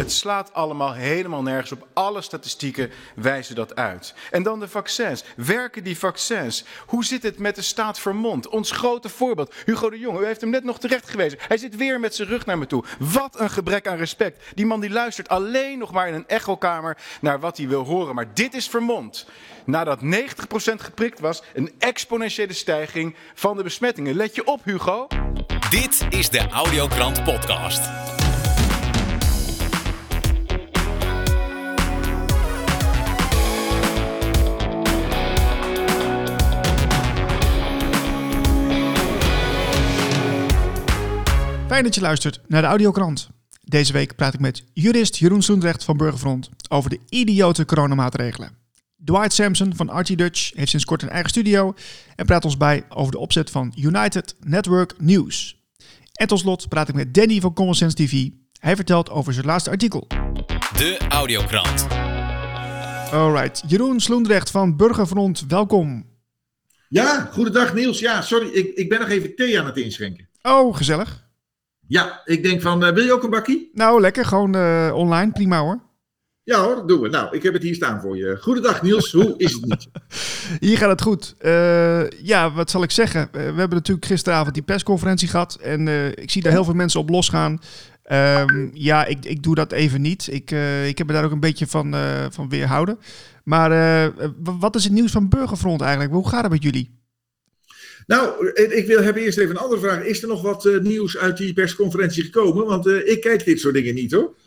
Het slaat allemaal helemaal nergens op. Alle statistieken wijzen dat uit. En dan de vaccins. Werken die vaccins? Hoe zit het met de staat Vermont? Ons grote voorbeeld, Hugo de Jong. U heeft hem net nog terecht gewezen. Hij zit weer met zijn rug naar me toe. Wat een gebrek aan respect. Die man die luistert alleen nog maar in een echokamer naar wat hij wil horen. Maar dit is Vermont. Nadat 90% geprikt was, een exponentiële stijging van de besmettingen. Let je op, Hugo. Dit is de Audiokrant Podcast. Fijn dat je luistert naar de Audiokrant. Deze week praat ik met jurist Jeroen Soendrecht van Burgerfront over de idiote coronamaatregelen. Dwight Sampson van Archie Dutch heeft sinds kort een eigen studio en praat ons bij over de opzet van United Network News. En tot slot praat ik met Danny van Common Sense TV. Hij vertelt over zijn laatste artikel. De Audiokrant. Alright, Jeroen Sloendrecht van Burgerfront, welkom. Ja, goedendag Niels. Ja, sorry, ik, ik ben nog even thee aan het inschenken. Oh, gezellig. Ja, ik denk van, eh, wil je ook een bakkie? Nou, lekker, gewoon eh, online, prima hoor. Ja hoor, dat doen we. Nou, ik heb het hier staan voor je. Goedendag Niels, hoe is het niet? Hier gaat het goed. Eh, ja, wat zal ik zeggen? We hebben natuurlijk gisteravond die persconferentie gehad. En ik zie daar heel veel mensen op losgaan. Ehm, ja, ik, ik doe dat even niet. Ik, ik heb me daar ook een beetje van, van weerhouden. Maar wat is het nieuws van Burgerfront eigenlijk? Hoe gaat het met jullie? Nou, eh, ik wil, heb eerst even een andere vraag. Is er nog wat eh, nieuws uit die persconferentie gekomen? Want eh, ik kijk dit soort dingen niet hoor.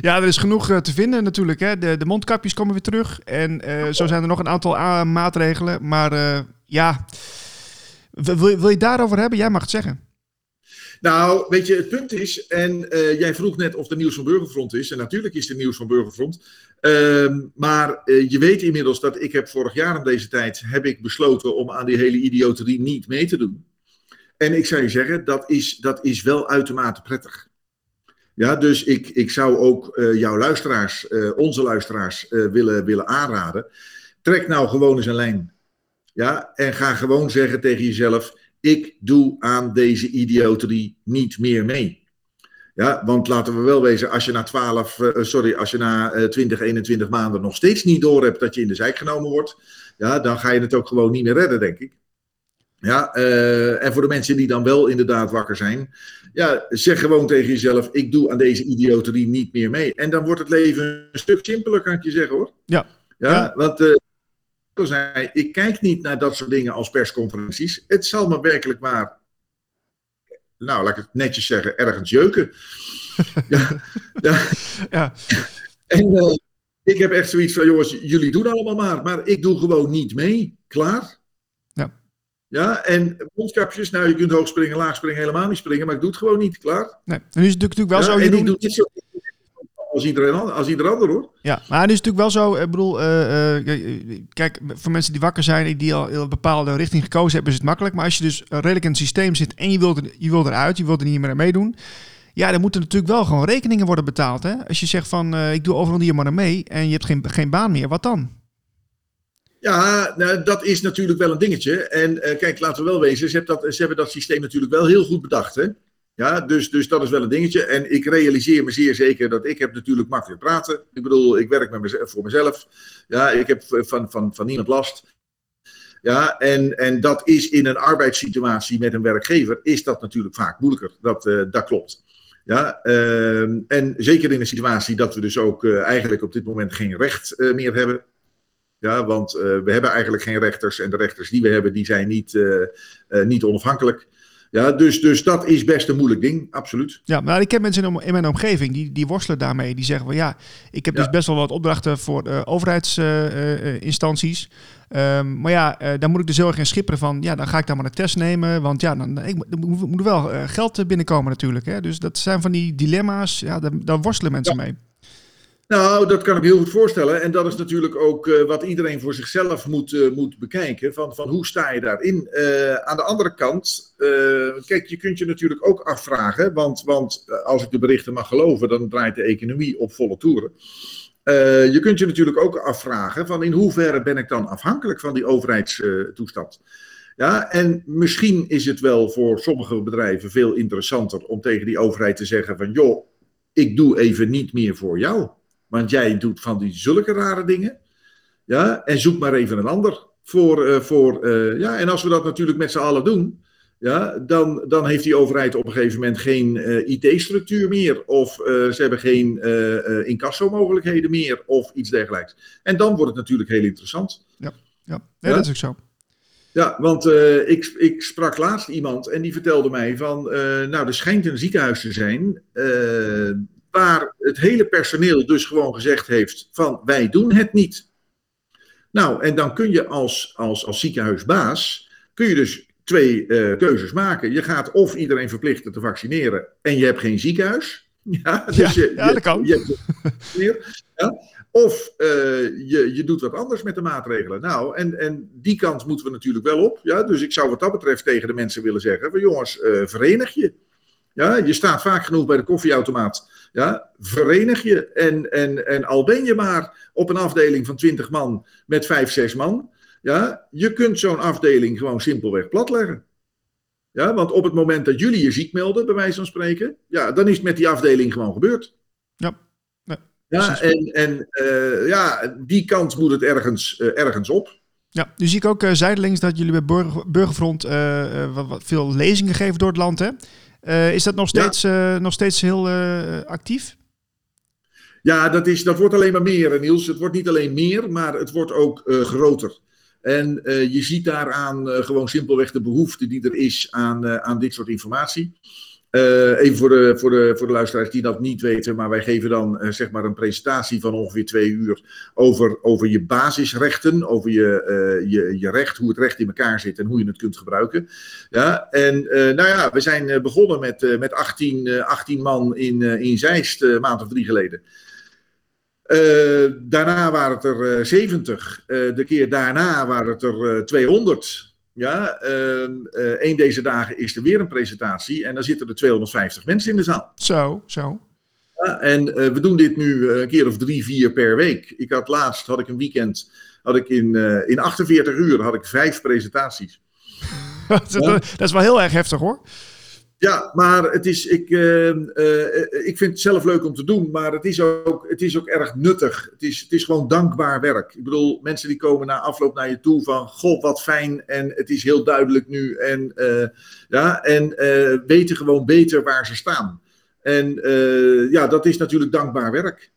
Ja, er is genoeg te vinden natuurlijk. Hè. De, de mondkapjes komen weer terug. En zo zijn er nog een aantal maatregelen. Maar ja, wil, wil je het daarover hebben? Jij mag het zeggen. Nou, weet je, het punt is, en eh, jij vroeg net of er nieuws van Burgerfront is. En natuurlijk is er nieuws van Burgerfront. Ehm, maar eh, je weet inmiddels dat ik heb vorig jaar om deze tijd heb ik besloten om aan die hele idioterie niet mee te doen. En ik zou je zeggen, dat is, dat is wel uitermate prettig. Ja, dus ik, ik zou ook eh, jouw luisteraars, onze luisteraars, willen, willen aanraden. Trek nou gewoon eens een lijn. Ja, en ga gewoon zeggen tegen jezelf: ik doe aan deze idioterie niet meer mee. Ja, want laten we wel wezen, als je na 12, eh, sorry, als je na eh, 20, 21 maanden nog steeds niet door hebt dat je in de zijk genomen wordt, ja, dan ga je het ook gewoon niet meer redden, denk ik. Ja, eh, en voor de mensen die dan wel inderdaad wakker zijn, ja, zeg gewoon tegen jezelf: ik doe aan deze idioterie niet meer mee. En dan wordt het leven een stuk simpeler, kan ik je zeggen hoor. Ja. Ja, Ja. want eh, ik zei, ik kijk niet naar dat soort dingen als persconferenties. Het zal me werkelijk maar, nou laat ik het netjes zeggen, ergens jeuken. ja, ja. Ja. En eh, ik heb echt zoiets van, jongens, jullie doen allemaal maar, maar ik doe gewoon niet mee. Klaar? Ja. Ja, en mondkapjes, nou je kunt hoog springen, laag springen, helemaal niet springen, maar ik doe het gewoon niet. Klaar? Nee. En nu is het natuurlijk wel ja, zo, en ik Jeroen. doe dit zo als iedereen, ander- als ieder ander hoor. Ja, maar het is natuurlijk wel zo, ik bedoel, eh, eh, kijk, voor mensen die wakker zijn, die al een bepaalde richting gekozen hebben, is het makkelijk. Maar als je dus redelijk in het systeem zit en je wilt, er, je wilt eruit, je wilt er niet meer aan meedoen, ja, dan moeten natuurlijk wel gewoon rekeningen worden betaald. Hè? Als je zegt van, eh, ik doe overal hier maar aan mee en je hebt geen, geen baan meer, wat dan? Ja, nou, dat is natuurlijk wel een dingetje. En kijk, laten we wel wezen, ze, hebben dat, ze hebben dat systeem natuurlijk wel heel goed bedacht. Hè? Ja, dus, dus dat is wel een dingetje. En ik realiseer me zeer zeker dat ik heb natuurlijk makkelijk praten. Ik bedoel, ik werk met mezelf, voor mezelf. Ja, ik heb van, van, van niemand last. Ja, en, en dat is in een arbeidssituatie met een werkgever, is dat natuurlijk vaak moeilijker. Dat, eh, dat klopt. Ja, ehm, en zeker in een situatie dat we dus ook eh, eigenlijk op dit moment geen recht eh, meer hebben. Ja, want we hebben eigenlijk geen rechters en de rechters die we hebben, die zijn niet, niet onafhankelijk. Ja, dus, dus dat is best een moeilijk ding, absoluut. Ja, maar ik ken mensen in, mijn omgeving die, die worstelen daarmee. Die zeggen van ja, ik heb dus best wel wat opdrachten voor eh, overheidsinstanties. Ehm, maar ja, eh, dan moet ik dus heel erg in schipperen van ja, dan ga ik daar maar een test nemen. Want ja, dan, ik, moet- er moet moet er wel eh, geld binnenkomen natuurlijk. Hè? Dus dat zijn van die dilemma's, ja, daar, daar worstelen mensen mee. Nou, dat kan ik me heel goed voorstellen. En dat is natuurlijk ook eh, wat iedereen voor zichzelf moet, eh, moet bekijken. Van, van hoe sta je daarin? Eh, aan de andere kant, kijk, je kunt je natuurlijk ook afvragen. Want, want als ik de berichten mag geloven, dan draait de economie op volle toeren. Je kunt je natuurlijk ook afvragen van in hoeverre ben ik dan afhankelijk van die overheidstoestand. ja, en misschien is het wel voor sommige bedrijven veel interessanter om tegen die overheid te zeggen van joh, ik doe even niet meer voor jou. Want jij doet van die zulke rare dingen. Ja, en zoek maar even een ander. Voor, uh, voor, uh, ja, en als we dat natuurlijk met z'n allen doen, ja, dan, dan heeft die overheid op een gegeven moment geen uh, IT-structuur meer. Of ze hebben geen incasso-mogelijkheden meer. Of iets dergelijks. En dan wordt het natuurlijk heel interessant. Ja, ja. Nee, ja? dat is ook zo. Ja, want uh, ik, ik sprak laatst iemand en die vertelde mij van, uh, nou, er schijnt een ziekenhuis te zijn uh, waar het hele personeel dus gewoon gezegd heeft van, wij doen het niet. Nou, en dan kun je als, als, als ziekenhuisbaas, kun je dus twee keuzes maken. Je gaat of iedereen verplichten te vaccineren en je hebt geen ziekenhuis. Ja, dus ja, je, ja, dat kan. Je, je, ja. Of uh, je, je doet wat anders met de maatregelen. Nou, en, en die kant moeten we natuurlijk wel op. Ja? Dus ik zou wat dat betreft tegen de mensen willen zeggen: van jongens, uh, verenig je. Ja? Je staat vaak genoeg bij de koffieautomaat. Ja? Verenig je. En, en, en al ben je maar op een afdeling van 20 man met 5, 6 man. Ja? Je kunt zo'n afdeling gewoon simpelweg platleggen. Ja, want op het moment dat jullie je ziek melden, bij wijze van spreken, ja, dan is het met die afdeling gewoon gebeurd. Ja. Ja, en, en uh, ja, die kant moet het ergens, uh, ergens op. Ja, nu zie ik ook uh, zijdelings dat jullie bij Burger, Burgerfront veel lezingen geven door het land. Hè? Is dat nog steeds, ja. nog steeds heel actief? Ja, dat, is, dat wordt alleen maar meer, Niels. Het wordt niet alleen meer, maar het wordt ook groter. En je ziet daaraan gewoon simpelweg de behoefte die er is aan, aan dit soort informatie. Uh, even voor de, voor, de, voor de luisteraars die dat niet weten, maar wij geven dan uh, zeg maar een presentatie van ongeveer twee uur over, over je basisrechten, over je, uh, je, je recht, hoe het recht in elkaar zit en hoe je het kunt gebruiken. Ja, en nou ja, we zijn begonnen met, met 18, 18 man in, in Zeist een maand of drie geleden. daarna waren het er 70. de keer daarna waren het er 200. Ja, uh, een deze dagen is er weer een presentatie en dan zitten er 250 mensen in de zaal. Zo, zo. Ja, en uh, we doen dit nu een keer of drie, vier per week. Ik had laatst, had ik een weekend, had ik in, in 48 uur had ik vijf presentaties. dat, ja. dat is wel heel erg heftig hoor. Ja, maar het is, ik, uh, uh, ik vind het zelf leuk om te doen, maar het is ook, het is ook erg nuttig. Het is, het is gewoon dankbaar werk. Ik bedoel, mensen die komen na afloop naar je toe van, god wat fijn en het is heel duidelijk nu. En, uh, ja, en weten gewoon beter waar ze staan. En ja, dat is natuurlijk dankbaar werk.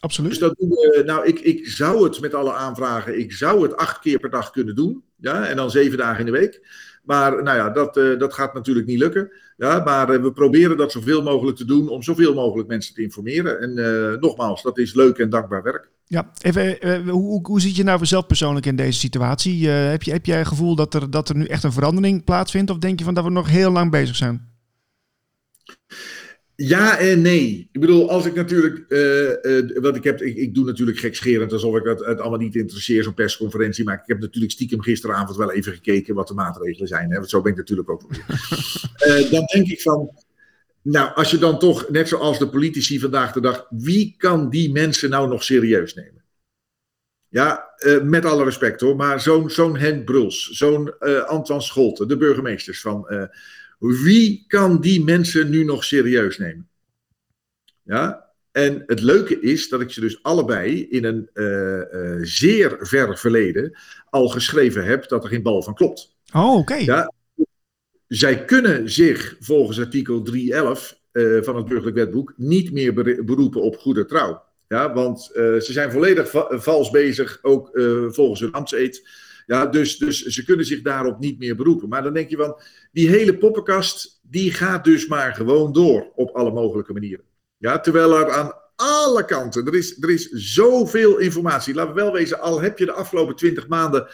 Absoluut. Dus dat doen we, nou, ik, ik zou het met alle aanvragen, ik zou het acht keer per dag kunnen doen. Ja, en dan zeven dagen in de week. Maar nou ja, dat, uh, dat gaat natuurlijk niet lukken. Ja, maar uh, we proberen dat zoveel mogelijk te doen om zoveel mogelijk mensen te informeren. En uh, nogmaals, dat is leuk en dankbaar werk. Ja, even, hoe, hoe zit je nou zelf persoonlijk in deze situatie? heb, je, heb jij het gevoel dat er, dat er nu echt een verandering plaatsvindt? Of denk je van dat we nog heel lang bezig zijn? Ja en nee. Ik bedoel, als ik natuurlijk. Uh, uh, wat ik heb. Ik, ik, doe natuurlijk gekscherend alsof ik het, het allemaal niet interesseer, zo'n persconferentie. Maar ik heb natuurlijk stiekem gisteravond wel even gekeken wat de maatregelen zijn. Hè, want zo ben ik natuurlijk ook uh, dan denk ik van. Nou, als je dan toch, net zoals de politici vandaag de dag. Wie kan die mensen nou nog serieus nemen? Ja, met alle respect hoor. Maar zo'n zo'n Henk Bruls, zo'n Antoine Scholten, de burgemeesters van. Wie kan die mensen nu nog serieus nemen? Ja, en het leuke is dat ik ze dus allebei in een uh, uh, zeer ver verleden al geschreven heb dat er geen bal van klopt. Oh, oké. Okay. Ja, zij kunnen zich volgens artikel 311 uh, van het burgerlijk wetboek niet meer beroepen op goede trouw. Ja, want ze zijn volledig va vals bezig, ook volgens hun ambtseed. Ja, dus, dus ze kunnen zich daarop niet meer beroepen. Maar dan denk je van, die hele poppenkast, die gaat dus maar gewoon door op alle mogelijke manieren. Ja, terwijl er aan alle kanten, er is, er is zoveel informatie. Laten we wel wezen, al heb je de afgelopen twintig maanden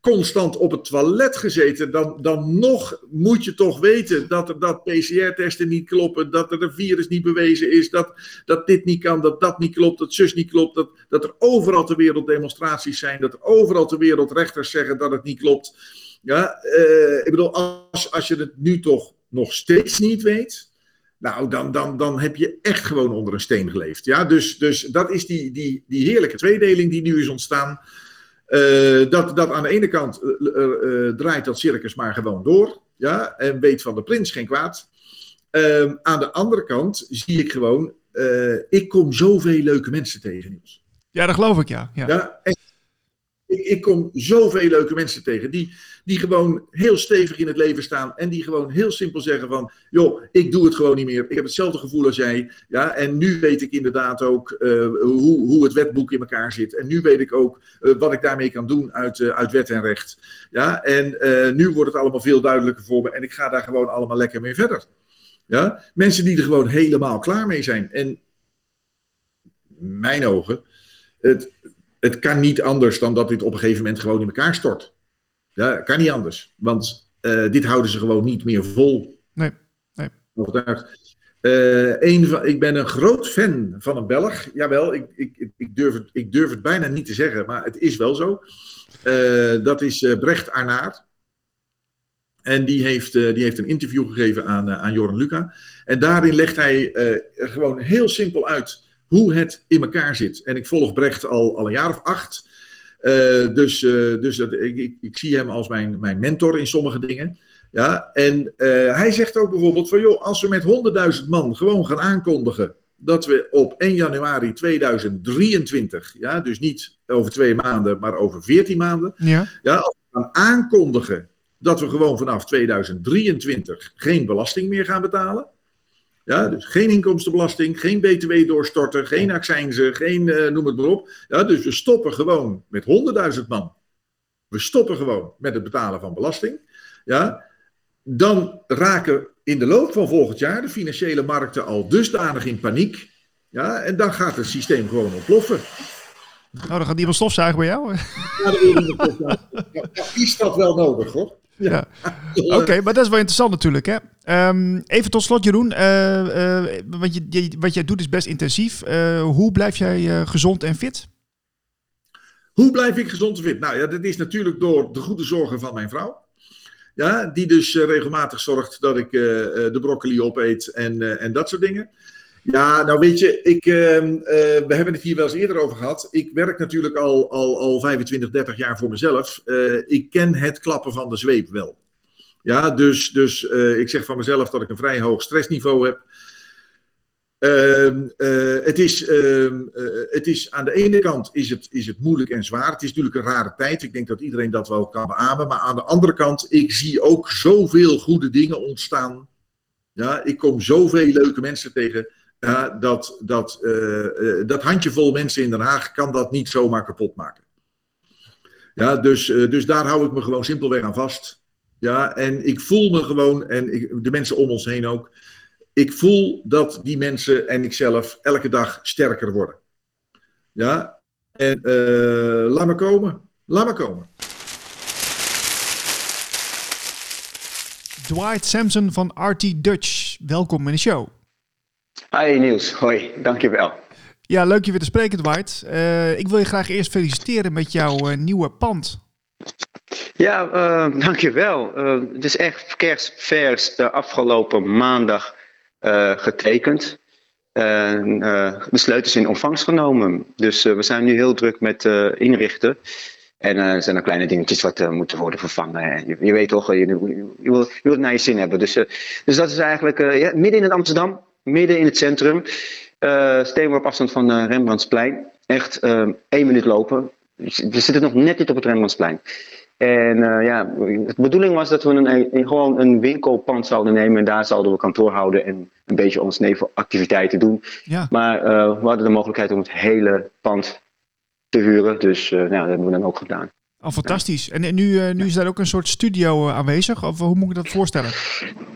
constant op het toilet gezeten, dan, dan nog moet je toch weten dat dat PCR-testen niet kloppen, dat er een virus niet bewezen is, dat, dat dit niet kan, dat dat niet klopt, dat zus niet klopt, dat, dat er overal ter wereld demonstraties zijn, dat er overal ter wereld rechters zeggen dat het niet klopt. Ja, uh, ik bedoel, als, als je het nu toch nog steeds niet weet, nou, dan, dan, dan heb je echt gewoon onder een steen geleefd. Ja, dus, dus dat is die, die, die heerlijke tweedeling die nu is ontstaan. Uh, dat, dat aan de ene kant uh, uh, draait dat circus maar gewoon door. Ja, en weet van de prins geen kwaad. Ehm, aan de andere kant zie ik gewoon, eh, ik kom zoveel leuke mensen tegen, Niels. Ja, dat geloof ik, ja. ja. Ik, ik kom zoveel leuke mensen tegen die, die gewoon heel stevig in het leven staan en die gewoon heel simpel zeggen van, joh, ik doe het gewoon niet meer. Ik heb hetzelfde gevoel als jij. Ja, en nu weet ik inderdaad ook eh, hoe, hoe het wetboek in elkaar zit. En nu weet ik ook eh, wat ik daarmee kan doen uit, eh, uit wet en recht. Ja, en nu wordt het allemaal veel duidelijker voor me en ik ga daar gewoon allemaal lekker mee verder. Ja, mensen die er gewoon helemaal klaar mee zijn. En mijn ogen, het, het kan niet anders dan dat dit op een gegeven moment gewoon in elkaar stort. Ja, kan niet anders. Want eh, dit houden ze gewoon niet meer vol. Nee, nee. Eh, een van, ik ben een groot fan van een Belg. Jawel, ik, ik, ik, durf het, ik durf het bijna niet te zeggen, maar het is wel zo. Eh, dat is Brecht Arnaert. En die heeft, die heeft een interview gegeven aan, aan Joran Luca. En daarin legt hij gewoon heel simpel uit hoe het in elkaar zit. En ik volg Brecht al, al een jaar of acht. Eh, dus eh, dus dat, ik, ik, ik zie hem als mijn, mijn mentor in sommige dingen. Ja, en eh, hij zegt ook bijvoorbeeld van, joh, als we met 100.000 man gewoon gaan aankondigen dat we op 1 januari 2023, ja, dus niet over twee maanden, maar over 14 maanden, Ja, ja, als we gaan aankondigen dat we gewoon vanaf 2023 geen belasting meer gaan betalen. Ja, dus geen inkomstenbelasting, geen btw doorstorten, geen accijnzen, geen eh, noem het maar op. Ja, dus we stoppen gewoon met 100.000 man. We stoppen gewoon met het betalen van belasting. Ja, dan raken in de loop van volgend jaar de financiële markten al dusdanig in paniek. Ja, en dan gaat het systeem gewoon ontploffen. nou, dan gaat iemand stofzuigen bij jou. Ja, dan wil ja, is dat wel nodig, hoor? Ja. Oké, maar dat is wel interessant natuurlijk. Hè? Ehm, even tot slot, Jeroen. eh, eh, wat, je, je- wat jij doet is best intensief. Eh, hoe blijf jij gezond en fit? Hoe blijf ik gezond en fit? Nou ja, dat is natuurlijk door de goede zorgen van mijn vrouw. Ja, die dus regelmatig zorgt dat ik de broccoli opeet en, en dat soort dingen. Ja, nou weet je, ik, ehm, eh, we hebben het hier wel eens eerder over gehad. Ik werk natuurlijk al, al, al 25, 30 jaar voor mezelf. Eh, ik ken het klappen van de zweep wel. Ja, dus, dus eh, ik zeg van mezelf dat ik een vrij hoog stressniveau heb. Ehm, eh, het, is, ehm, eh, het is aan de ene kant is het, is het moeilijk en zwaar. Het is natuurlijk een rare tijd. Ik denk dat iedereen dat wel kan beamen. Maar aan de andere kant, ik zie ook zoveel goede dingen ontstaan. Ja, ik kom zoveel leuke mensen tegen. Ja, dat, dat, eh, dat handjevol mensen in Den Haag kan dat niet zomaar kapot maken. Ja, dus, eh, dus daar hou ik me gewoon simpelweg aan vast. Ja, en ik voel me gewoon, en ik, de mensen om ons heen ook. Ik voel dat die mensen en ikzelf elke dag sterker worden. Ja, en laat me komen. Laat me komen. Dwight Sampson van RT Dutch. Welkom in de show. Hi Niels, hoi, dankjewel. Ja, leuk je weer te spreken, Dwight. Eh, ik wil je graag eerst feliciteren met jouw eh, nieuwe pand. Ja, eh, dankjewel. Uh, het is echt kerstvers de afgelopen maandag uh, getekend. En uh, de sleutels in ontvangst genomen. Dus we zijn nu heel druk met inrichten. En er zijn er kleine dingetjes wat moeten worden vervangen. Je, je, weet toch, je, je, wil, je wil het naar je zin hebben. Dus, dus dat is eigenlijk ja, midden in Amsterdam, midden in het centrum. Uh, steenworp afstand van uh, Rembrandtsplein. Echt uh, één minuut lopen. We zitten nog net niet op het Rembrandtsplein. En ja, de bedoeling was dat we een, een, gewoon een winkelpand zouden nemen. En daar zouden we kantoor houden en een beetje ons nevenactiviteiten doen. Ja. Maar we hadden de mogelijkheid om het hele pand te huren. Dus nou, dat hebben we dan ook gedaan. Oh, fantastisch. En nu, nu is daar ook een soort studio aanwezig? Of hoe moet ik dat voorstellen?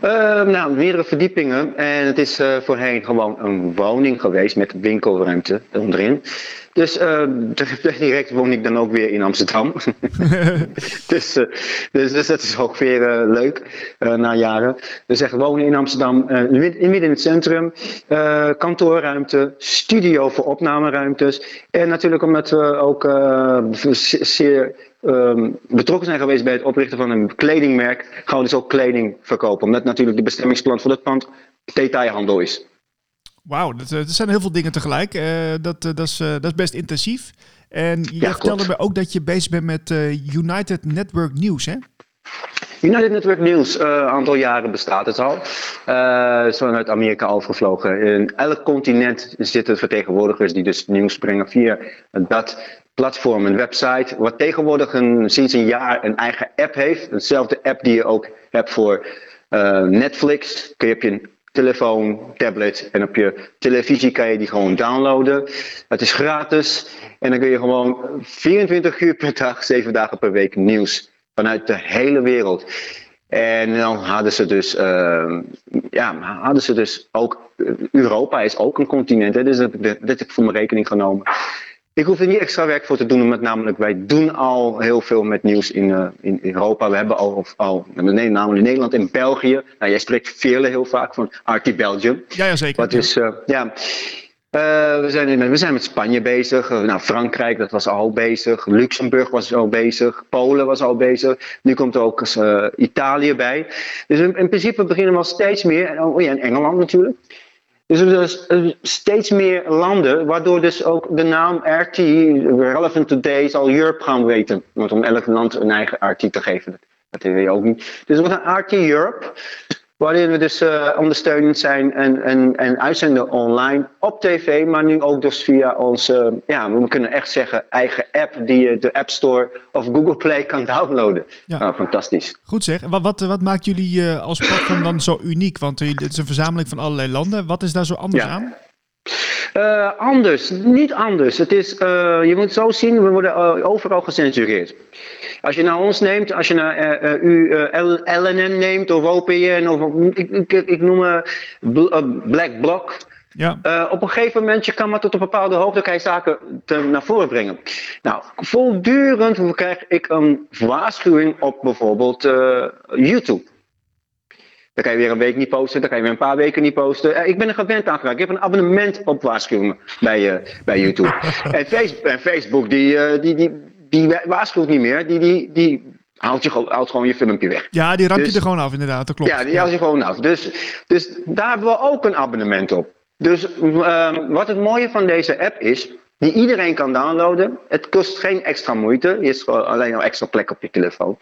Uh, nou, meerdere verdiepingen. En het is voorheen gewoon een woning geweest met winkelruimte onderin. Dus uh, direct woon ik dan ook weer in Amsterdam. dus, uh, dus, dus, dat is ook weer uh, leuk na jaren. Dus echt wonen in Amsterdam, in, midden in het centrum. kantoorruimte, studio voor opnameruimtes. En natuurlijk omdat we ook zeer um, betrokken zijn geweest bij het oprichten van een kledingmerk, gaan we dus ook kleding verkopen. Omdat natuurlijk de bestemmingsplan voor dat pand detailhandel is. Wauw, dat, dat, zijn heel veel dingen tegelijk. Uh, dat, dat, is, dat is best intensief. En je Ja, vertelde klopt. me ook dat je bezig bent met United Network News, hè? United Network News, een uh, aantal jaren bestaat het al. Uh, is vanuit Amerika overgevlogen. In elk continent zitten vertegenwoordigers die dus nieuws brengen via dat platform, een website. Wat tegenwoordig een, sinds een jaar een eigen app heeft. Dezelfde app die je ook hebt voor uh, Netflix. Kun je je telefoon, tablet en op je televisie kan je die gewoon downloaden. Het is gratis en dan kun je gewoon 24 uur per dag, 7 dagen per week nieuws vanuit de hele wereld. En dan hadden ze dus, uh, ja, hadden ze dus ook, Europa is ook een continent, dus dat, dat heb ik voor mijn rekening genomen. Ik hoef er niet extra werk voor te doen, omdat namelijk wij doen al heel veel met nieuws in, uh, in Europa. We hebben al, al nee, namelijk in Nederland en België. Nou, jij spreekt vele heel vaak van RT Belgium. Ja, ja zeker. Wat is, uh, ja. Uh, we, zijn in, we zijn met Spanje bezig. Nou, Frankrijk, dat was al bezig. Luxemburg was al bezig. Polen was al bezig. Nu komt er ook Italië bij. Dus in, in, principe beginnen we al steeds meer. Oh ja, en Engeland natuurlijk. Dus er zijn steeds meer landen, waardoor dus ook de naam RT, Relevant Today, zal Europe gaan weten. Want om elk land een eigen RT te geven, dat weet je ook niet. Dus we gaan RT Europe. Waarin we dus uh, ondersteunend zijn en, en, en uitzenden online op tv, maar nu ook dus via onze, ja, we kunnen echt zeggen, eigen app die je de App Store of Google Play kan downloaden. Ja. Nou, fantastisch. Goed zeg. Wat, wat, wat maakt jullie uh, als platform dan zo uniek? Want het is een verzameling van allerlei landen. Wat is daar zo anders ja. aan? Uh, anders, niet anders. Het is, uh, je moet zo zien, we worden uh, overal gecensureerd. Als je naar ons neemt, als je naar u LNN neemt of OPN of ik, ik, ik noem Black Bloc. Ja. op een gegeven moment, je kan maar tot een bepaalde hoogte kan je zaken te, naar voren brengen. Nou, voortdurend krijg ik een waarschuwing op bijvoorbeeld YouTube. Dan kan je weer een week niet posten, dan kan je weer een paar weken niet posten. Ik ben er gewend aan geraakt. Ik heb een abonnement op waarschuwingen bij, uh, bij YouTube. en, Facebook, en Facebook, die, uh, die, die, die waarschuwt niet meer. Die, die, die haalt, je, haalt gewoon je filmpje weg. Ja, die ramt dus, je er gewoon af, inderdaad. Dat klopt. Ja, die haalt je gewoon af. Dus, dus daar hebben we ook een abonnement op. Dus uh, wat het mooie van deze app is, die iedereen kan downloaden. Het kost geen extra moeite. Je is alleen al extra plek op je telefoon.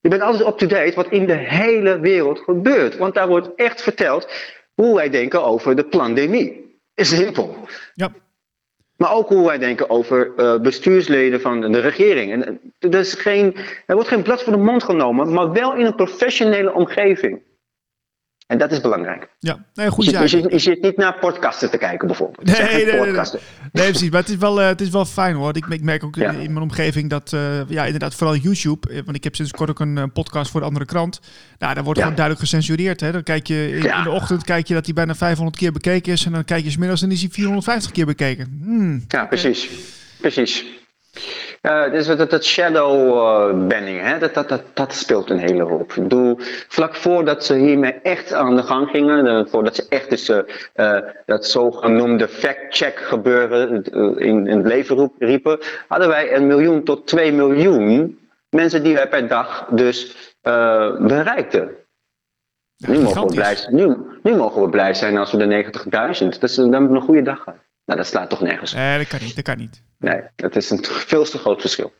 Je bent altijd up-to-date wat in de hele wereld gebeurt. Want daar wordt echt verteld hoe wij denken over de pandemie. Is simpel. Ja. Maar ook hoe wij denken over uh, bestuursleden van de regering. En, er, is geen, er wordt geen blad voor de mond genomen, maar wel in een professionele omgeving. En dat is belangrijk. Ja, nee, goede je, zaak. Je, je, je, zit niet naar podcasten te kijken bijvoorbeeld. Nee, nee, nee, nee, nee, precies. Maar het is wel, uh, het is wel fijn hoor. Ik, ik merk ook ja. in mijn omgeving dat, uh, ja, inderdaad, vooral YouTube. Want ik heb sinds kort ook een uh, podcast voor de andere krant. Nou, daar wordt ja. gewoon duidelijk gecensureerd. Hè. Dan kijk je in, ja. in, de ochtend kijk je dat hij bijna 500 keer bekeken is. En dan kijk je smiddags en is hij 450 keer bekeken. Hmm. Ja, precies. Precies. Uh, dus dat, dat shadow uh, banning, hè? Dat, dat, dat, dat speelt een hele rol. Ik bedoel, vlak voordat ze hiermee echt aan de gang gingen, uh, voordat ze echt dus, dat zogenoemde fact-check gebeuren in, in het leven roep, riepen, hadden wij een miljoen tot twee miljoen mensen die wij per dag dus bereikten. Ja, nu, mogen we blij, nu, nu mogen we blij zijn als we de 90.000. Dat is, dan hebben we een goede dag gehad. Nou, dat slaat toch nergens op. Nee, dat kan niet. Dat kan niet. Nee, dat is een veel te groot verschil.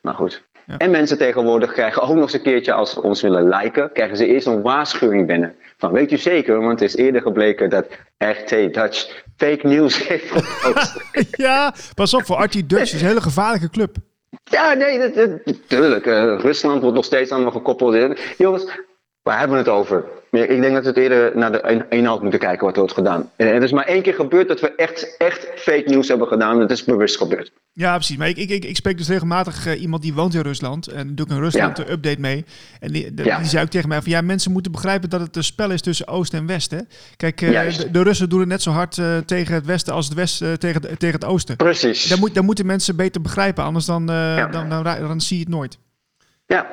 Maar goed. Ja. En mensen tegenwoordig krijgen ook nog eens een keertje, als ze ons willen liken, krijgen ze eerst een waarschuwing binnen. Van weet u zeker, want het is eerder gebleken dat RT Dutch fake news heeft gepost. ja, pas op, voor RT Dutch is een hele gevaarlijke club. Ja, nee, natuurlijk. Uh, Rusland wordt nog steeds aan me gekoppeld. Jongens, waar hebben we het over? Ik denk dat we het eerder naar de inhoud moeten kijken wat er wordt gedaan. En het is maar één keer gebeurd dat we echt, echt fake news hebben gedaan. Dat is bewust gebeurd. Ja, precies. Maar ik, ik, ik spreek dus regelmatig uh, iemand die woont in Rusland. En doe ik een Rusland ja. update mee. En die, de, ja. die zei ook tegen mij van ja, mensen moeten begrijpen dat het een spel is tussen Oost en West. Hè? Kijk, uh, de, de, Russen doen het net zo hard uh, tegen het Westen als het Westen tegen, tegen het Oosten. Precies. Dan, moet, dan moeten mensen beter begrijpen, anders dan, ja. dan, dan, dan, dan zie je het nooit. Ja,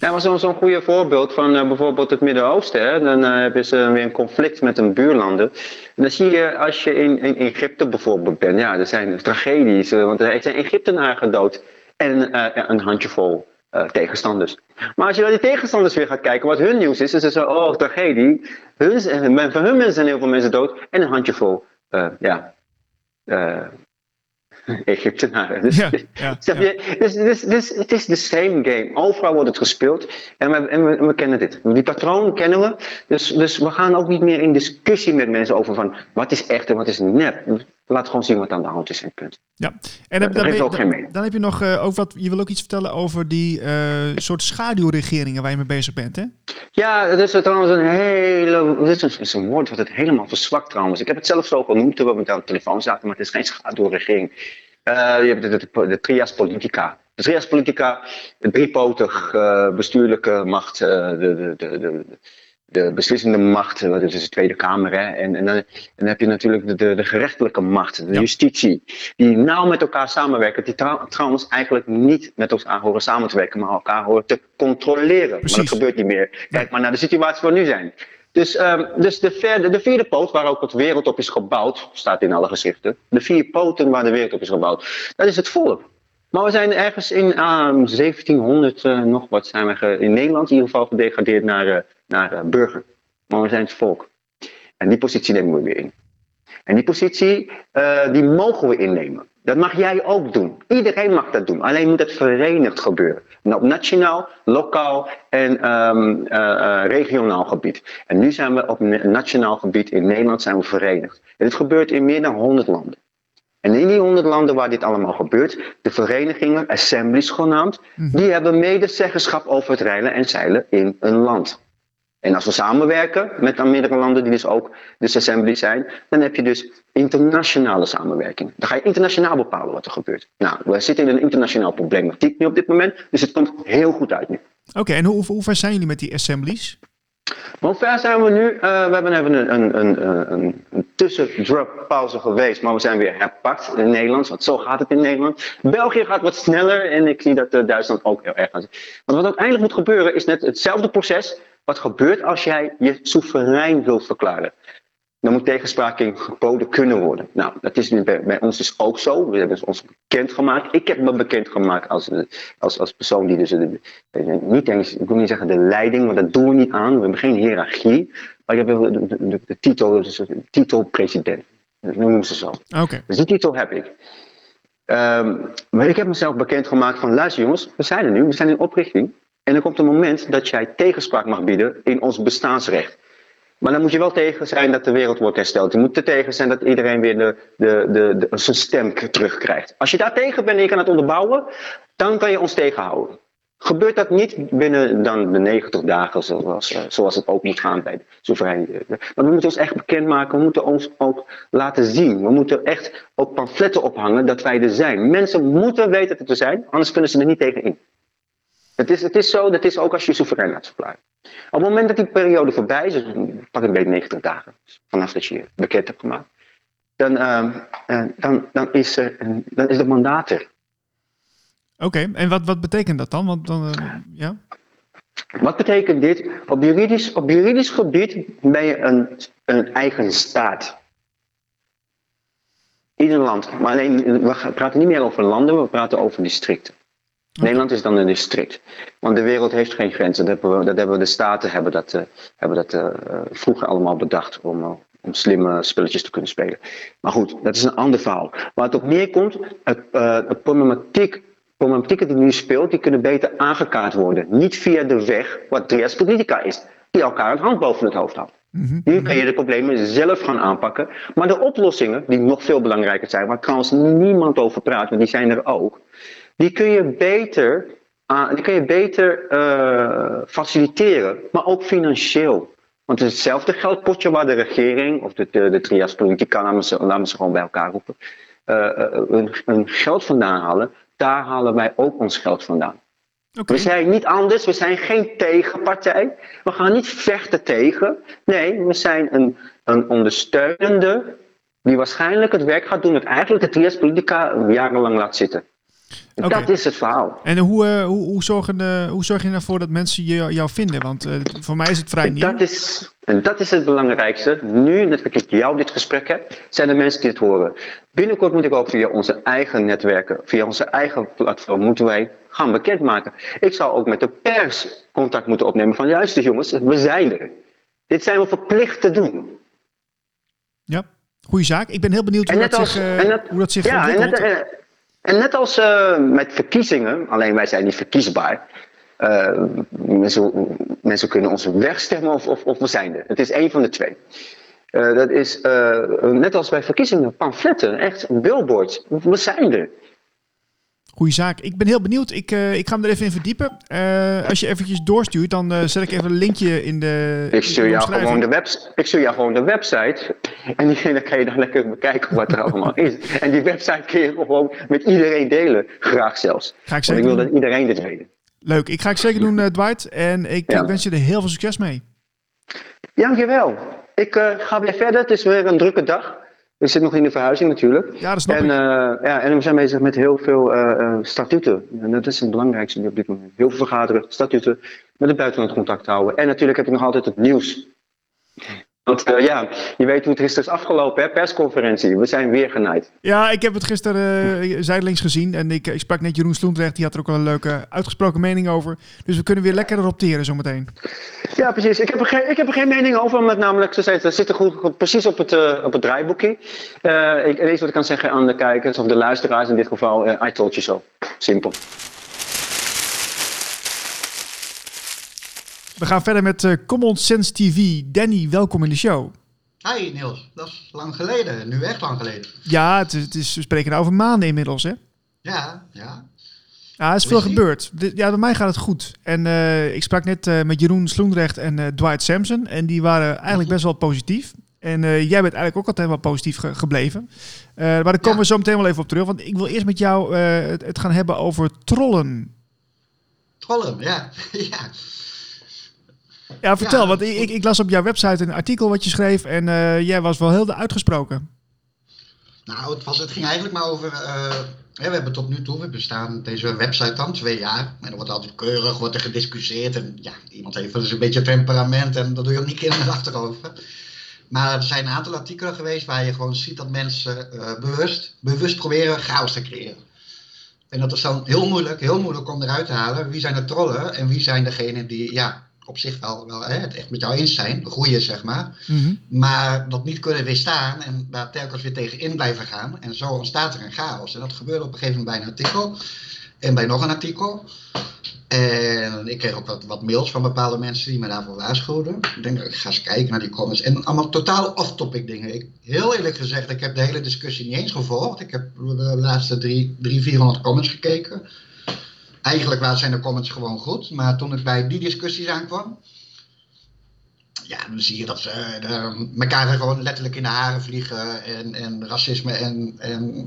ja, maar zo'n zo goede voorbeeld van uh, bijvoorbeeld het Midden-Oosten. Dan uh, hebben ze weer een conflict met een buurlanden. En dan zie je als je in, Egypte bijvoorbeeld bent. Ja, er zijn tragedies. Uh, want er zijn Egyptenaren gedood. En een handjevol tegenstanders. Maar als je naar die tegenstanders weer gaat kijken, wat hun nieuws is, is het zo, oh, tragedie. Hun, van hun mensen zijn heel veel mensen dood. En een handjevol, ja, Egyptenaren. Dus, Ja, ja, snap je? Dus, dus, dus het is de same game. Overal wordt het gespeeld en we, en we, en we kennen dit. Die patroon kennen we. Dus, dus we gaan ook niet meer in discussie met mensen over van wat is echt en wat is nep. Laat gewoon zien wat aan de hand is en punt. Ja, en dan, ben heeft je- ook geen dan heb je nog eh, ook wat. Je wil ook iets vertellen over die eh, soort schaduwregeringen waar je mee bezig bent, hè? Ja, dat is trouwens een hele. Dit is een, is een woord wat het helemaal verzwakt trouwens. Ik heb het zelf zo genoemd toen we met aan de telefoon zaten, maar het is geen schaduwregering. Eh je hebt de, de, de trias politica. De trias politica, de driepotig bestuurlijke macht, de, de, de, de, de beslissende macht, dat is de Tweede Kamer. Hè? En, en, dan, en dan heb je natuurlijk de, de, de gerechtelijke macht, de Ja. justitie, die nauw met elkaar samenwerken. Die trou- trouwens eigenlijk niet met elkaar horen samen te werken, maar elkaar horen te controleren. Maar Precies. dat gebeurt niet meer. Kijk maar naar de situatie waar we nu zijn. Dus, ehm, dus de, vierde, de vierde poot waar ook het wereld op is gebouwd, staat in alle geschriften. De vier poten waar de wereld op is gebouwd, dat is het volk. Maar we zijn ergens in ehm, 1700 eh, nog wat zijn we in Nederland in ieder geval gedegradeerd naar, eh, naar eh, burger. Maar we zijn het volk. En die positie nemen we weer in. En die positie, eh, die mogen we innemen. Dat mag jij ook doen. Iedereen mag dat doen. Alleen moet het verenigd gebeuren. En op nationaal, lokaal en ehm, eh, regionaal gebied. En nu zijn we op na- nationaal gebied in Nederland zijn we verenigd. En dit gebeurt in meer dan 100 landen. En in die 100 landen waar dit allemaal gebeurt, de verenigingen, assemblies genaamd, die hebben medezeggenschap over het reilen en zeilen in een land. En als we samenwerken met meerdere landen die dus ook dus assembly zijn, dan heb je dus internationale samenwerking. Dan ga je internationaal bepalen wat er gebeurt. Nou, we zitten in een internationaal problematiek nu op dit moment, dus het komt heel goed uit nu. Oké, en hoe, hoe ver zijn jullie met die assemblies? Maar hoe ver zijn we nu? Eh, we hebben even een, een, een, een, een tussendruppauze geweest, maar we zijn weer herpakt in Nederland, want zo gaat het in Nederland. België gaat wat sneller en ik zie dat eh, Duitsland ook heel erg gaat. Want wat uiteindelijk moet gebeuren is net hetzelfde proces wat gebeurt als jij je soeverein wilt verklaren. Dan moet tegenspraak geboden kunnen worden. Nou, dat is nu bij, bij ons dus ook zo. We hebben ons bekendgemaakt. Ik heb me bekendgemaakt als, eh, als, als persoon die dus de, de- niet eens, ik wil niet zeggen de leiding, want dat doen we niet aan. We hebben geen hiërarchie. Maar ik heb de, de, de, de titel, dus de titel president. Dat noemen ze zo. Oké, Dus die titel heb ik. Ehm, maar ik heb mezelf bekendgemaakt van, luister jongens, we zijn er nu, we zijn in oprichting. En er komt een moment dat jij tegenspraak mag bieden in ons bestaansrecht. Maar dan moet je wel tegen zijn dat de wereld wordt hersteld. Je moet er tegen zijn dat iedereen weer de, de, de, zijn stem terugkrijgt. Als je daar tegen bent en je kan het onderbouwen, dan kan je ons tegenhouden. Gebeurt dat niet binnen dan de 90 dagen, zoals, eh, zoals het ook moet gaan bij de soevereiniteit. Maar we moeten ons echt bekendmaken, we moeten ons ook laten zien. We moeten echt ook pamfletten ophangen dat wij er zijn. Mensen moeten weten dat we er zijn, anders kunnen ze er niet tegen in. Het is, het is zo, dat is ook als je soeverein laat verklaren. Op het moment dat die periode voorbij is, dus pak een beetje 90 dagen, vanaf dat je je bekend hebt gemaakt, dan, ehm, eh, dan, dan, is, er dan is het mandaat er. Oké, en wat, wat betekent dat dan? Want dan, eh, ja? Wat betekent dit? Op juridisch, op juridisch gebied ben je een, een eigen staat. Ieder land. Maar alleen, we praten niet meer over landen, we praten over districten. Nederland is dan een district. Want de wereld heeft geen grenzen. Dat hebben, we, dat hebben we- de staten hebben dat, eh, hebben dat eh, eh, vroeger allemaal bedacht om, om slimme spelletjes te kunnen spelen. Maar goed, dat is een ander verhaal. Waar het op neerkomt, het, het problematiek, problematieken die nu speelt, die kunnen beter aangekaart worden. Niet via de weg wat trias politica is, die elkaar een hand boven het hoofd houdt. Nu kan je de problemen zelf gaan aanpakken. Maar de oplossingen, die nog veel belangrijker zijn, waar trouwens niemand over praat, want die zijn er ook, die kun je beter, aan- die kun je beter eh, faciliteren, maar ook financieel. Want het is hetzelfde geldpotje waar de regering of de, de, de trias politica, laten we ze, laten we ze gewoon bij elkaar roepen, eh, eh, hun, hun geld vandaan halen. Daar halen wij ook ons geld vandaan. We zijn niet anders, we zijn geen tegenpartij. We gaan niet vechten tegen. Nee, we zijn een, een ondersteunende die waarschijnlijk het werk gaat doen dat eigenlijk de trias politica jarenlang laat zitten. Dat is het verhaal. en hoe, eh, hoe, hoe, zorgen, eh, hoe zorg je ervoor dat mensen je, jou vinden? Want eh, voor mij is het vrij nieuw. dat, is, en dat is het belangrijkste. Nu dat ik met jou dit gesprek heb, zijn er mensen die het horen. Binnenkort moet ik ook via onze eigen netwerken, via onze eigen platform, moeten wij gaan bekendmaken. Ik zal ook met de pers contact moeten opnemen van luister jongens, we zijn er. Dit zijn we verplicht te doen. Ja, Goeie zaak. Ik ben heel benieuwd En hoe dat, als- zich, net- hoe dat zich Ja, ontwikkelt. En net als eh, met verkiezingen, alleen wij zijn niet verkiesbaar. Eh, mensen, kunnen ons wegstemmen of, of, we zijn er. Het is één van de twee. Eh, dat is net als bij verkiezingen, pamfletten, echt billboards. We zijn er. Goeie zaak. Ik ben heel benieuwd. Ik, eh, ik ga me er even in verdiepen. Eh, als je eventjes doorstuurt, dan eh, zet ik even een linkje in de Ik stuur, jou gewoon de webs ik stuur jou gewoon de website. En die, dan kan je dan lekker bekijken wat er allemaal is. En die website kun je gewoon met iedereen delen. Graag zelfs. Ga ik Want zeker ik wil doen. dat iedereen dit weet. Leuk. Ik ga ik zeker doen, Dwight. En ik Ja. wens je er heel veel succes mee. Dankjewel. Ik ga weer verder. Het is weer een drukke dag. Ik zit nog in de verhuizing natuurlijk. Ja, dat snap En, ik. eh, ja, en we zijn bezig met heel veel eh, eh, statuten. En dat is het belangrijkste op dit moment. Heel veel vergaderen, statuten, met het buitenland contact houden. En natuurlijk heb ik nog altijd het nieuws. Want eh, ja, je weet hoe het gisteren is afgelopen, hè? persconferentie. We zijn weer genaaid. Ja, ik heb het gisteren eh, zijdelings gezien. En ik, ik sprak net Jeroen Sloendrecht. Die had er ook wel een leuke uitgesproken mening over. Dus we kunnen weer lekker erop teren zometeen. Ja, precies. Ik heb er geen, ik heb er geen mening over, omdat namelijk ze zei, ze zitten goed, precies op het, eh, op het draaiboekje. Eh ik, het enige wat ik kan zeggen aan de kijkers, of de luisteraars in dit geval, eh, I told you so. Simpel. We gaan verder met eh, Common Sense TV. Danny, welkom in de show. Hi Niels, dat is lang geleden. Nu echt lang geleden. Ja, het is, het is, we spreken nou over maanden inmiddels, hè? Ja, ja. Ja, er is Hoe veel is gebeurd. Ja, bij mij gaat het goed. En eh, ik sprak net eh, met Jeroen Sloendrecht en Dwight Sampson. En die waren eigenlijk best wel positief. En jij bent eigenlijk ook altijd wel positief ge- gebleven. Maar daar komen Ja. we zo meteen wel even op terug. Want ik wil eerst met jou het, het gaan hebben over trollen. Trollen, ja. ja. Ja, vertel. Ja, want ik, ik, ik las op jouw website een artikel wat je schreef. En eh, jij was wel heel uitgesproken. Nou, het, was, het ging eigenlijk maar over. eh, we hebben tot nu toe, we bestaan deze website dan twee jaar. En er wordt altijd keurig, wordt er gediscussieerd. En ja, iemand heeft wel eens een beetje temperament en dat doe je ook niet kinderachtig over. Maar er zijn een aantal artikelen geweest waar je gewoon ziet dat mensen eh, bewust, bewust proberen chaos te creëren. En dat is dan heel moeilijk, heel moeilijk om eruit te halen. Wie zijn de trollen en wie zijn degenen die ja, op zich wel, wel hè, het echt met jou eens zijn, goeie zeg maar. Mhm. Maar dat niet kunnen weerstaan en daar telkens weer tegen in blijven gaan. En zo ontstaat er een chaos. En dat gebeurde op een gegeven moment bij een artikel. En bij nog een artikel. En ik kreeg ook wat, wat mails van bepaalde mensen die me daarvoor waarschuwden. Ik denk, ik ga eens kijken naar die comments. En allemaal totaal off-topic dingen. Ik, heel eerlijk gezegd, ik heb de hele discussie niet eens gevolgd. Ik heb de laatste drie, drie 400 comments gekeken. Eigenlijk waren- zijn de comments gewoon goed. Maar toen ik bij die discussies aankwam, ja, dan zie je dat ze eh, elkaar gewoon letterlijk in de haren vliegen. En, en racisme en, en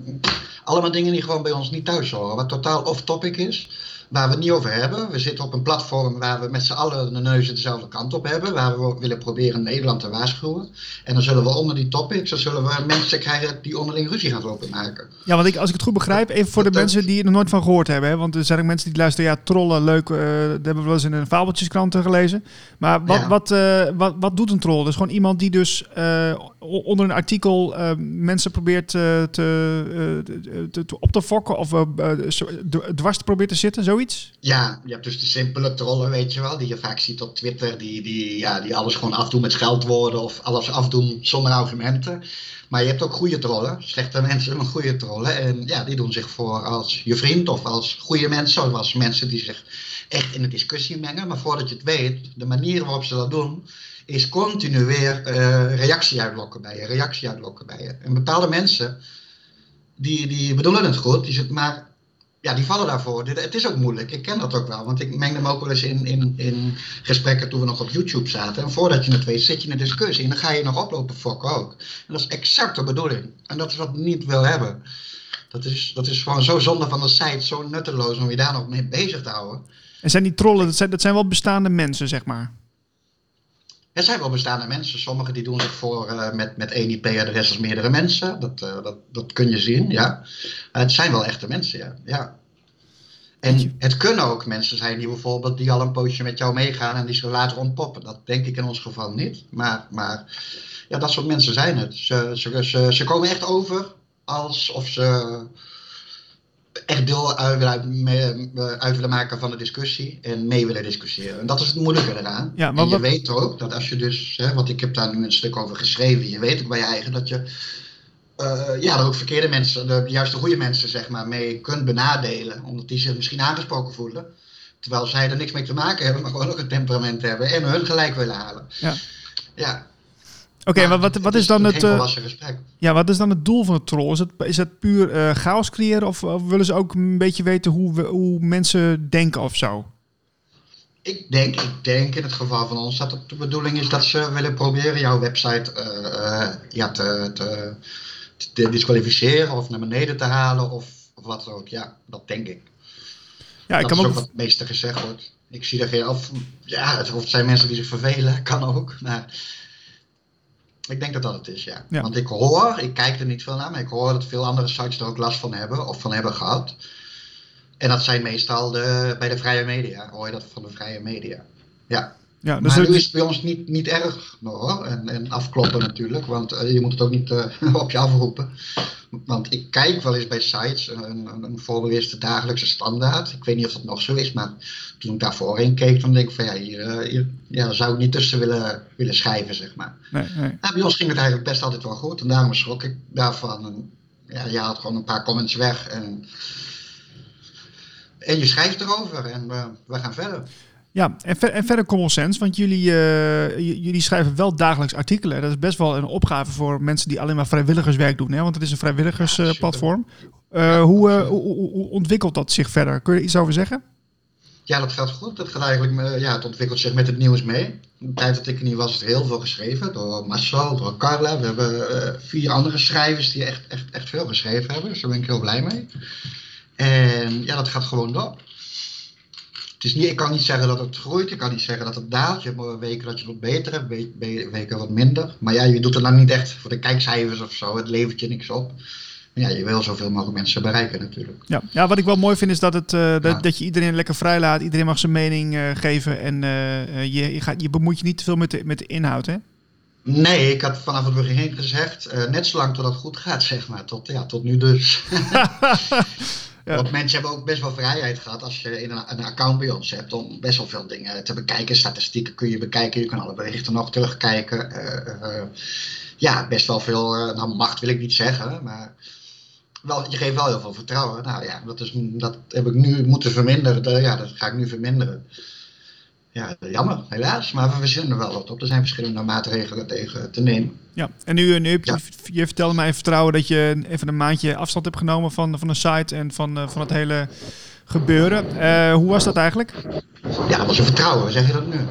allemaal dingen die gewoon bij ons niet thuis horen. Wat totaal off-topic is. Waar we het niet over hebben. We zitten op een platform waar we met z'n allen de neuzen dezelfde kant op hebben. Waar we willen proberen Nederland te waarschuwen. En dan zullen we onder die topics, dan zullen we mensen krijgen die onderling ruzie gaan lopen maken. Ja, want ik, als ik het goed begrijp, even voor de Dat, mensen die er nog nooit van gehoord hebben. Hè, want er zijn ook mensen die luisteren, ja, trollen, leuk. eh, dat hebben we wel eens in een fabeltjeskrant gelezen. Maar wat, Ja. wat, eh, wat, wat doet een troll? Dus gewoon iemand die dus eh, onder een artikel eh, mensen probeert eh, te, eh, te, te- op te fokken of dwars te proberen te zitten, zoiets? Ja, je hebt dus de simpele trollen, weet je wel, die je vaak ziet op Twitter, die, die, ja, die alles gewoon afdoen met scheldwoorden of alles afdoen zonder argumenten. Maar je hebt ook goede trollen, slechte mensen, maar goede trollen. En ja, die doen zich voor als je vriend of als goede mensen, of als mensen die zich echt in de discussie mengen. Maar voordat je het weet, de manier waarop ze dat doen, is continu weer eh, reactie uitlokken bij je, reactie uitlokken bij je. En bepaalde mensen, die, die bedoelen het goed, die maar ja, die vallen daarvoor. Het is ook moeilijk. Ik ken dat ook wel. Want ik mengde me ook wel eens in, in, in gesprekken toen we nog op YouTube zaten. En voordat je het weet, zit je in een discussie. En dan ga je nog oplopen fokken ook. En dat is exact de bedoeling. En dat is wat ik niet wil hebben. Dat is, dat is gewoon zo zonde van de site, zo nutteloos om je daar nog mee bezig te houden. En zijn die trollen, dat zijn, dat zijn wel bestaande mensen, zeg maar. Er zijn wel bestaande mensen. Sommigen die doen zich voor eh, met, met één IP-adres als meerdere mensen. Dat, eh, dat, dat kun je zien, ja. Maar het zijn wel echte mensen, ja. ja. En het kunnen ook mensen zijn die bijvoorbeeld die al een poosje met jou meegaan en die zullen later ontpoppen. Dat denk ik in ons geval niet. Maar, maar ja, dat soort mensen zijn het. Ze, ze, ze, ze komen echt over alsof ze echt deel uit, willen uit, willen maken van de discussie en mee willen discussiëren. En dat is het moeilijke eraan. Ja, maar en je wat- weet ook dat als je dus, hè, want ik heb daar nu een stuk over geschreven, je weet ook bij je eigen dat je eh, ja, dat ook verkeerde mensen, de, juist de goede mensen, zeg maar, mee kunt benadelen. Omdat die zich misschien aangesproken voelen. Terwijl zij er niks mee te maken hebben, maar gewoon ook een temperament hebben en hun gelijk willen halen. Ja. Ja. Oké, maar wat, wat is dan het, eh, ja, wat is dan het doel van het troll? Is het, is het puur eh, chaos creëren of, of willen ze ook een beetje weten hoe, we, hoe mensen denken of zo? Ik denk, ik denk in het geval van ons dat het de bedoeling is dat ze willen proberen jouw website eh, ja, te, te, te disqualificeren of naar beneden te halen of, of wat dan ook. Ja, dat denk ik. Ja, ik dat kan is ook ook wat het meeste gezegd wordt. Ik zie er geen of ja, het, of het zijn mensen die zich vervelen, kan ook. Maar ik denk dat dat het is, ja. Ja. Want ik hoor, ik kijk er niet veel naar, maar ik hoor dat veel andere sites er ook last van hebben of van hebben gehad. En dat zijn meestal de, bij de vrije media, hoor je dat van de vrije media. Ja, Ja, dus maar het- nu is het bij ons niet, niet erg hoor. En, en afkloppen natuurlijk, want eh, je moet het ook niet eh, op je afroepen. Want ik kijk wel eens bij sites, een, een, een voorbeeld is de dagelijkse standaard. Ik weet niet of dat nog zo is, maar toen ik daarvoor in keek, dan denk ik van ja, hier, eh, hier ja, zou ik niet tussen willen, willen schrijven, zeg maar. nee, nee. Nou, bij ons ging het eigenlijk best altijd wel goed en daarom schrok ik daarvan. En, ja, je haalt gewoon een paar comments weg en, en je schrijft erover en we gaan verder. Ja, en, ver- en verder common sense, want jullie, eh, jullie schrijven wel dagelijks artikelen. Dat is best wel een opgave voor mensen die alleen maar vrijwilligerswerk doen, hè? want het is een vrijwilligersplatform. Eh hoe, eh, hoe, hoe- hoe ontwikkelt dat zich verder? Kun je er iets over zeggen? Ja, dat gaat goed. Dat gaat eigenlijk, ja, het ontwikkelt zich met het nieuws mee. De tijd dat ik er niet was, is er heel veel geschreven. Door Marcel, door Carla. We hebben vier andere schrijvers die echt, echt, echt veel geschreven hebben. Dus daar ben ik heel blij mee. En ja, dat gaat gewoon door. Het is niet, ik kan niet zeggen dat het groeit, ik kan niet zeggen dat het daalt. Je hebt maar weken dat je wat beter hebt, we- we- weken wat minder. Maar ja, je doet het dan niet echt voor de kijkcijfers of zo. Het levert je niks op. Maar ja, je wil zoveel mogelijk mensen bereiken natuurlijk. Ja, ja wat ik wel mooi vind is dat, het, eh, dat, Ja. dat je iedereen lekker vrij laat. Iedereen mag zijn mening eh, geven en eh, je, je, gaat, je bemoeit je niet te veel met de, met de inhoud. Hè? Nee, ik had vanaf het begin gezegd, net zolang tot het goed gaat, zeg maar. Tot, ja, tot nu dus. Want mensen hebben ook best wel vrijheid gehad als je in een, een account bij ons hebt om best wel veel dingen te bekijken. Statistieken kun je bekijken, je kan alle berichten nog terugkijken. Eh, eh, ja, best wel veel, eh, nou macht wil ik niet zeggen, maar wel, je geeft wel heel veel vertrouwen. Nou ja, dat, is, dat heb ik nu moeten verminderen. Ja, dat ga ik nu verminderen. Ja, jammer, helaas. Maar we verzinnen er wel wat op. Er zijn verschillende maatregelen tegen te nemen. Ja, en nu, nu heb je, Ja. je vertelde mij in vertrouwen dat je even een maandje afstand hebt genomen van, van de site en van, eh, van het hele gebeuren. Eh, hoe was dat eigenlijk? Ja, dat was een vertrouwen, zeg je dat nu?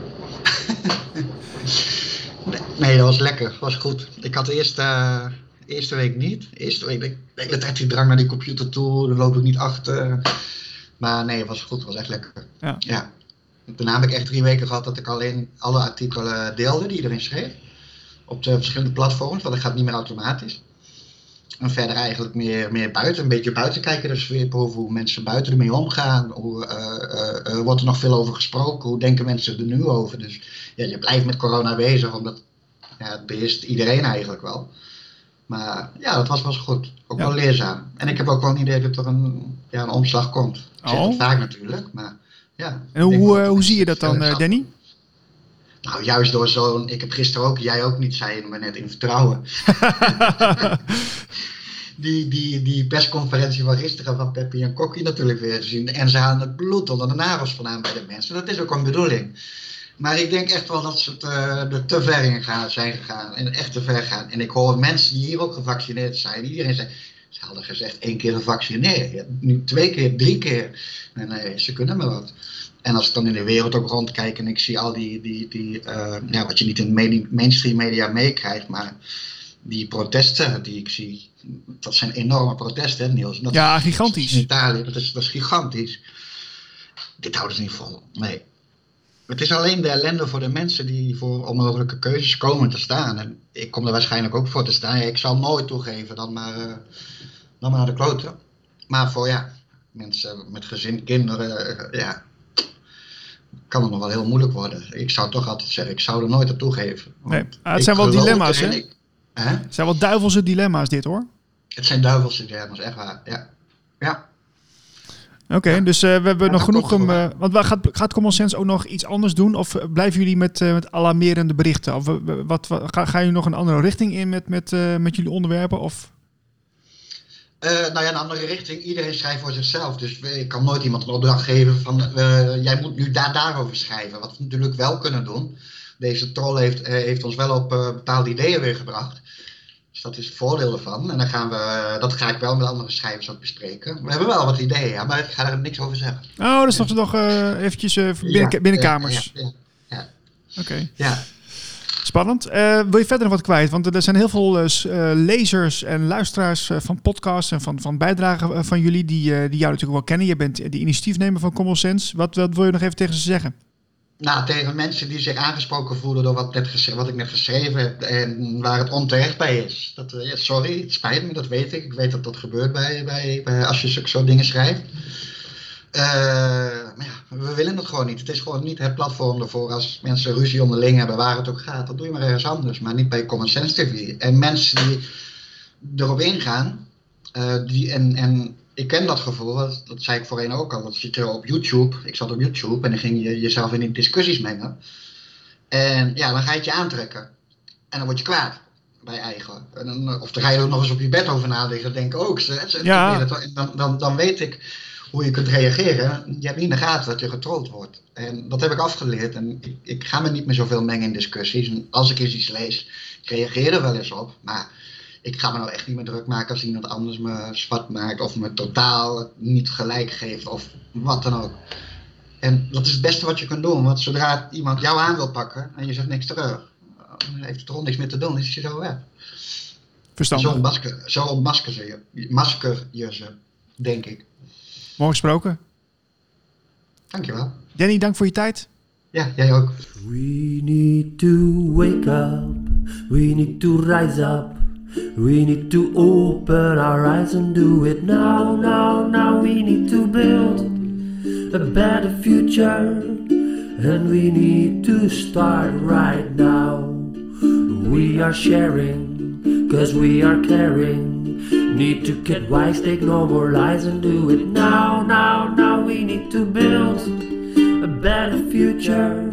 nee, dat was lekker, dat was goed. Ik had de eerste, eh, eerste week niet. Eerste week, ik de hele tijd die drang naar die computer toe, dan loop ik niet achter. Maar nee, het was goed, het was echt lekker. Ja. ja. Daarna heb ik echt drie weken gehad dat ik alleen alle artikelen deelde die iedereen schreef. Op de verschillende platforms, want dat gaat niet meer automatisch. En verder eigenlijk meer, meer buiten, een beetje buiten kijken, de sfeer proeven, hoe mensen buiten ermee omgaan. Hoe, eh, eh, eh, wordt er nog veel over gesproken? Hoe denken mensen er nu over? Dus ja, je blijft met corona bezig, omdat ja, het beheerst iedereen eigenlijk wel. Maar ja, dat was wel goed. Ook Ja. wel leerzaam. En ik heb ook wel een idee dat er een, ja, een omslag komt. Ik zeg Oh. vaak natuurlijk, maar ja. En hoe, eh, dat hoe zie je dat dan, eh. Danny? Nou, juist door zo'n. Ik heb gisteren ook, jij ook niet, zei je me net in vertrouwen. die, die, die persconferentie van gisteren van Peppi en Kokkie natuurlijk weer gezien. En ze halen het bloed onder de nagels vandaan bij de mensen. Dat is ook een bedoeling. Maar ik denk echt wel dat ze het, eh, er te ver in gaan, zijn gegaan. En echt te ver gaan. En ik hoor mensen die hier ook gevaccineerd zijn. Iedereen zei. Ze hadden gezegd één keer gevaccineerd. Nu twee keer, drie keer. Nee, nee, ze kunnen maar wat. En als ik dan in de wereld ook rondkijk en ik zie al die, die, die eh, ja, wat je niet in mainstream media meekrijgt, maar die protesten die ik zie, dat zijn enorme protesten, hè, Niels. Dat Ja, is- gigantisch. In Italië, dat is, dat is gigantisch. Dit houden ze niet vol. Nee. Het is alleen de ellende voor de mensen die voor onmogelijke keuzes komen te staan. En ik kom er waarschijnlijk ook voor te staan. Ja, ik zal nooit toegeven dan maar, eh, dan maar naar de kloten. Maar voor ja, mensen met gezin, kinderen, eh, ja, kan het nog wel heel moeilijk worden. Ik zou toch altijd zeggen, ik zou er nooit aan toegeven. Nee, ah, het zijn wel dilemma's, hè? Het zijn wel duivelse dilemma's dit hoor. Het zijn duivelse dilemma's, echt waar. Ja. ja. Oké, dus eh, we hebben Ja, nog genoeg om. eh, want gaat, gaat Common Sense ook nog iets anders doen? Of eh, blijven jullie met, met alarmerende berichten? Of wat, wat, ga, gaan jullie nog een andere richting in met, met, met jullie onderwerpen? Of Uh, nou ja, een andere richting. Iedereen schrijft voor zichzelf. Dus ik kan nooit iemand een opdracht geven van uh, jij moet nu daar daarover schrijven. Wat we natuurlijk wel kunnen doen. Deze troll heeft, uh, heeft ons wel op bepaalde ideeën weer gebracht. Dus dat is het voordeel ervan. En dan gaan we, dat ga ik wel met andere schrijvers ook bespreken. We hebben wel wat ideeën, ja, maar ik ga er niks over zeggen. Oh, dat is nog, nog eventjes binnen, ja, binnenkamers. Ja, ja, ja. Oké. Ja. Spannend. Uh, wil je verder nog wat kwijt? Want er zijn heel veel uh, lezers en luisteraars van podcasts en van, van bijdragen van jullie die, die jou natuurlijk wel kennen. Je bent de initiatiefnemer van Common Sense. Wat, wat wil je nog even tegen ze zeggen? Nou, tegen mensen die zich aangesproken voelen door wat, net wat ik net geschreven heb en waar het onterecht bij is. Dat, sorry, het spijt me, dat weet ik. Ik weet dat dat gebeurt bij, bij, bij als je zo dingen schrijft. Uh, maar ja, we willen het gewoon niet. Het is gewoon niet het platform ervoor als mensen ruzie onderling hebben, waar het ook gaat. Dat doe je maar ergens anders, maar niet bij Common Sense TV. En mensen die erop ingaan, uh, die, en, en ik ken dat gevoel, dat, dat zei ik voorheen ook al. Dat zit er op YouTube. Ik zat op YouTube en dan ging je jezelf in die discussies mengen. En ja, dan ga je het je aantrekken. En dan word je kwaad bij eigen. En dan, of dan ga je er nog eens op je bed over nadenken. Dan denk ik ook. Ja. Dan, dan, dan weet ik hoe je kunt reageren. Je hebt niet in de gaten dat je getrolld wordt. En dat heb ik afgeleerd. En ik, ik ga me niet meer zoveel mengen in discussies. En als ik eens iets lees, ik reageer er wel eens op. Maar ik ga me nou echt niet meer druk maken als iemand anders me zwart maakt. Of me totaal niet gelijk geeft. Of wat dan ook. En dat is het beste wat je kunt doen. Want zodra iemand jou aan wil pakken en je zegt niks terug. Dan heeft het er niks meer te doen. is je zo weg. Verstandig. Zo ontmasker, zo ontmasker je, masker je ze, denk ik. Mooi gesproken. Dankjewel. Danny, dank voor je tijd. Ja, jij ook. We need to wake up. We need to rise up. We need to open our eyes and do it now, now, now. We need to build a better future. And we need to start right now. We are sharing, cause we are caring. Need to get wise, take no more lies and do it now, now, now. We need to build a better future.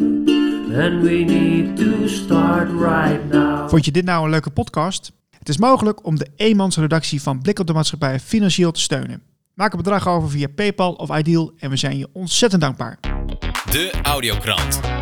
And we need to start right now. Vond je dit nou een leuke podcast? Het is mogelijk om de eenmansredactie van Blik op de Maatschappij financieel te steunen. Maak een bedrag over via PayPal of Ideal en we zijn je ontzettend dankbaar. De Audiokrant.